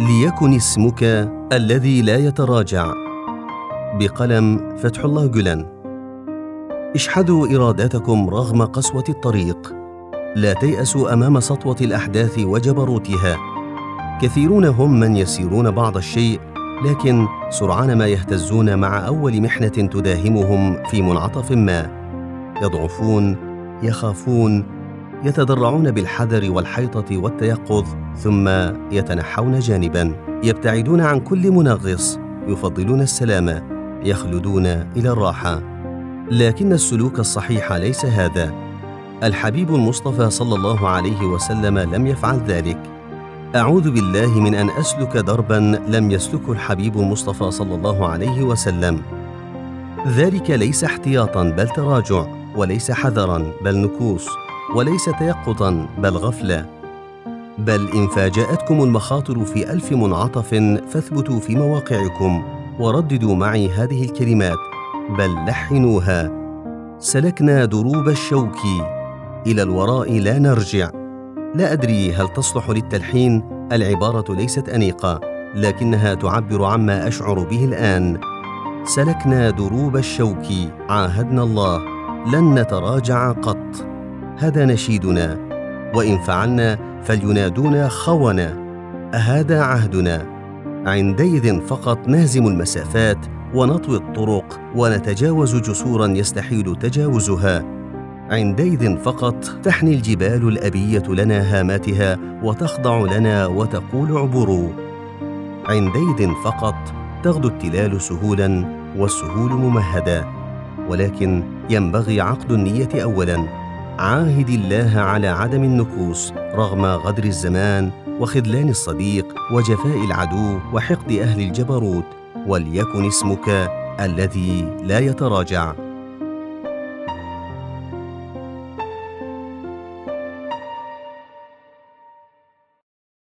ليكن اسمك الذي لا يتراجع. بقلم فتح الله جلان اشحذوا إرادتكم رغم قسوة الطريق. لا تيأسوا أمام سطوة الأحداث وجبروتها كثيرون هم من يسيرون بعض الشيء لكن سرعان ما يهتزون مع أول محنة تداهمهم في منعطف ما. يضعفون يخافون يتضرعون بالحذر والحيطة والتيقظ ثم يتنحون جانبا. يبتعدون عن كل منغص يفضلون السلامه يخلدون إلى الراحة. لكن السلوك الصحيح ليس هذا. الحبيب المصطفى صلى الله عليه وسلم لم يفعل ذلك. أعوذ بالله من أن أسلك دربا لم يسلكه الحبيب المصطفى صلى الله عليه وسلم. ذلك ليس احتياطا بل تراجع وليس حذرا بل نكوص. وليس تيقظا بل غفله بل إن فاجأتكم المخاطر في ألف منعطف فاثبتوا في مواقعكم ورددوا معي هذه الكلمات. بل لحنوها. سلكنا دروب الشوك إلى الوراء لا نرجع. لا أدري هل تصلح للتلحين. العبارة ليست أنيقة لكنها تعبر عما أشعر به الآن. سلكنا دروب الشوك عاهدنا الله. لن نتراجع قط. هذا نشيدنا وإن فعلنا فلينادونا خونه أهذا عهدنا. عندئذ فقط نهزم المسافات ونطوي الطرق ونتجاوز جسورا يستحيل تجاوزها. عندئذ فقط تحني الجبال الأبية لنا هاماتها وتخضع لنا وتقول عبروا عندئذ فقط تغدو التلال سهولا والسهول ممهدا. ولكن ينبغي عقد النية اولا. عاهد الله على عدم النكوص رغم غدر الزمان وخذلان الصديق وجفاء العدو وحقد أهل الجبروت وليكن اسمك الذي لا يتراجع.